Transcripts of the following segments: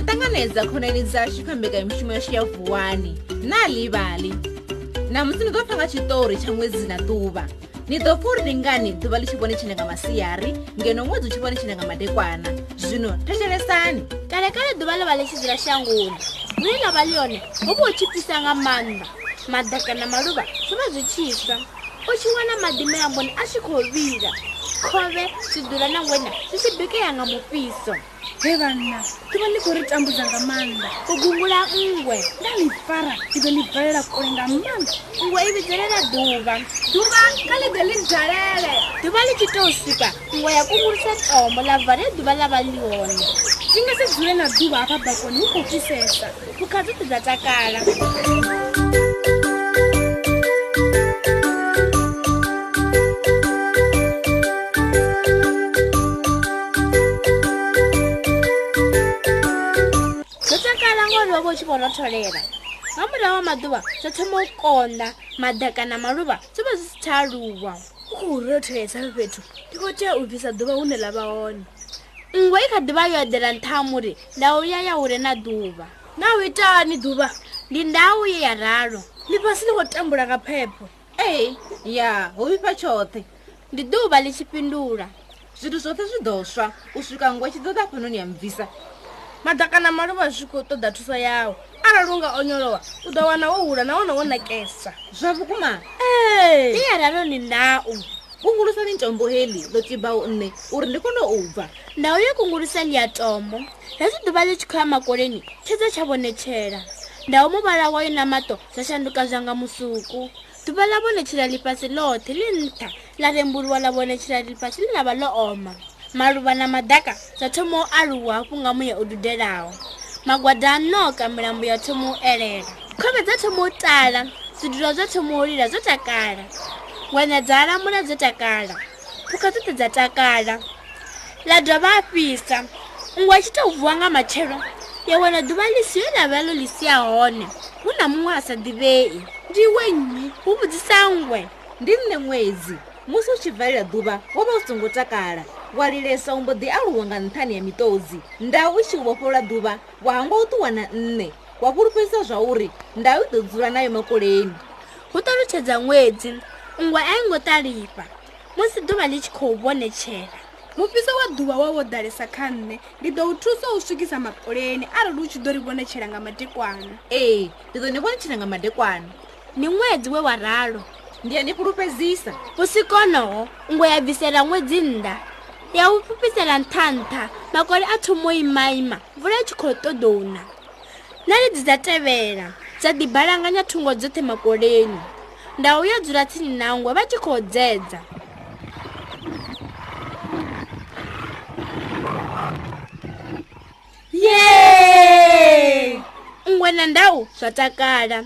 ri ṱanganedza khonani dzashu kha mbekanyamushumo yashu ya vuwani na livali namusi ni ḓo pfa nga tshiṱori tsha ṅwedzi na ḓuvha ni ḓo pfa uri ni ngani ḓuvha li tshi vhone tshine nga masiari ngeno ṅwedzi u tshi vhone tshine nga madekwana zwino thetshelesani kalekale ḓuvha ḽi vha ḽi tshi dzula shangoni vuye ḽa vha ḽone hu vha u tshi pfisa nga maanḓa madaka na maluvha zwi vha zwi tshisa u tshi wana maḓi milamboni a tshi khou vila khove swidula na wena swi swi bike yanga mupiso he vanna ti va ni ku ri tambuza nga mandla ku gungula n'we na ni pfara ti ve ni bvelela kule nga mandla n'we yi vibyelela duva duva ka lebye li byalele duva lebyi to suka n'we ya kungurisa tombo lavhari ya duva lava ni wona ndzi nga se dzule na duva a ka bakoni wu kokisesa vukhatsi ti bya tsakala vhavho tshi vho rotholela nga murahu wa maḓuvha zwo thoma u konḓa madaka na maluvha zwo vha zwi si thaluwa u khou rotholesa fhethu ndi khou tea u bvisa ḓuvha hune ḽa vha hone ngwe i kha ḓuvha yo eḓela nthamuri nda u ya ya ure na ḓuvha na u itani ḓuvha ndi ndau ye ya ralo ndi fhasi ni khou tambula nga phepho ee ya ho vhifha tshoṱhe ndi ḓuvha ḽi tshi fhindula zwithu zwoṱhe zwi ḓo swa u swika ngwe tshi ḓoḓa fhanoni ya mubvisa madakana malova zwi kho ṱoḓa thuso yawo arali unga onyolowa u ḓo wana wo hula nahone wo nakesa zwa vhukuma iyaraloni nau kungulusani tombo heli ḽo tibaho nne uri ndi kone u bva naho yo kungulusani ya tombo hezwi ḓuvha ḽi tshi khou ya makoleni tshedza tsha vhonetshela ndaho muvhala wayo na maṱo zwa shanduka zwa nga musuku ḓuvha ḽa vhonetshela ḽifhasi ḽoṱhe ḽi nṱha ḽa rembuliwa ḽa vhonetshela ḽifhasi ḽi na vha ḽo oma maluvha na madaka zwa thoma u aluwa hafhu nga muya u dudelaho magwada a noka milambo ya thoma u elela khove dza thoma u tala zwidulwa zwa thoma u lila zwo takala ngwena dza alamula dzo takala phukha dzoṱhe dza takala ḽa dovha a fhisa ngwa tshi tou vuwa nga matshelo ya wana ḓuvha ḽi siyo ḽa vha ḽo ḽi sia hone hu na muṅwe a sa ḓivhei ndi we nnyi hu vhudzisa ngwe ndi nne ṅwedzi musi u tshi valela ḓuvha wo vha u songo takala wa lilesa u mbo ḓi aluwa nga nṱhani ya miṱodzi ndau i tshi vhofhola ḓuvha wa hangwa u ṱuwana nṋe wa fhulufhelisa zwa uri ndau i ḓo dzula nayo makoleni hu ṱalutshedza ṅwedzi ngwa a i ngo ṱalifa musi ḓuvha ḽi tshi khou vhonetshela mufhiso wa ḓuvha wa wo ḓalesa kha nṋe ndi ḓo u thusa u swikisa makoleni arali u tshi ḓo ri vhonetshela nga madekwana ee ndi ḓo ni vhonetshela nga madekwana ni ṅwedzi we wa ralo ndiye nifulufhedzisa vusikonoho ngo ya bvisela ṅwedzi nnḓa ya u fhufhisela nṱhanṱha makole a thomo imaima vula i tshi khou ṱoḓouna naledzi dza tevhela dza ḓibalanganya thungo dzoṱhe makoleni nda uyo dzula tsini nangwe vha tshi khou dzedza ye ngwe na ndau zwa takala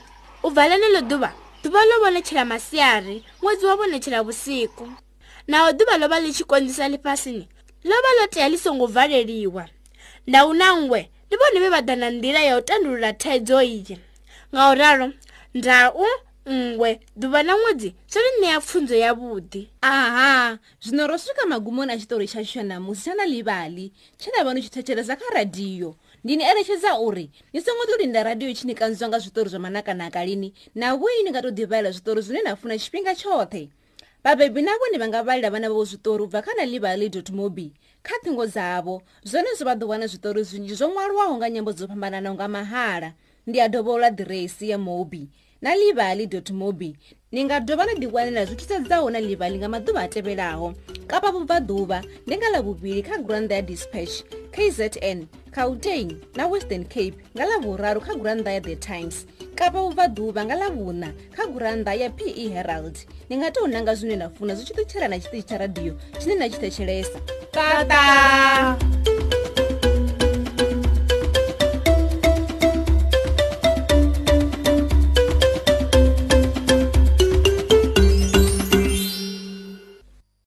u bvalene ḽo ḓuvha duvha lo vhonetshela masiari ṅwedzi wa vhonetshela vhusiku naho duvha lo vha ḽi tshi konzisa ḽifhasini lo vha ḽo tea ḽi songo valeliwa ndau na ngwe ndi vhone vhe vha ḓa na nḓila ya u tandulula thaidzo iyi ngauralo ndau ngwe duvha na ṅwedzi zwo ri ṋea pfhunzo yavhuḓi aha zwino ro swika magumoni a tshitori tsha tshona musi tsha na ḽivhali tshe nda vha ni tshi thetshelesa kha radiyo ndini eletshedza uri ni songo to linda radiyo i tshi ni kanziwa nga zwitori zwa manakanaka lini na vuyi ni nga to divayela zwitori zwine na funa tshifhinga tshoṱhe vhabebi na vhone vha nga vhalela vhana vhavo zwitori u bva kha na livaly mobi kha thingo dzavho zwone zwo vha ḓo wana zwitori zwinzhi zwo ṅwaliwaho nga nyambo dzo fhambananaho nga mahala ndi a dovhola diresi ya mobi na livali mobi ni nga dovha na ḓiwanela zwi thusedzaho na livali nga maḓuvha a tevhelaho kapa vubvaḓuvha ndi nga ḽavhuvhili kha granda ya dispatch kzn cautain na western cape nga ḽavhuraru kha granda ya the times kapa vubvaḓuvha nga ḽavhuna kha granda ya pe herald ni nga tou nanga zwine na funa zwi tshi ṱutshela na tshiṱitshi tsha radio tshine na tshi thetshelesa tata, tata.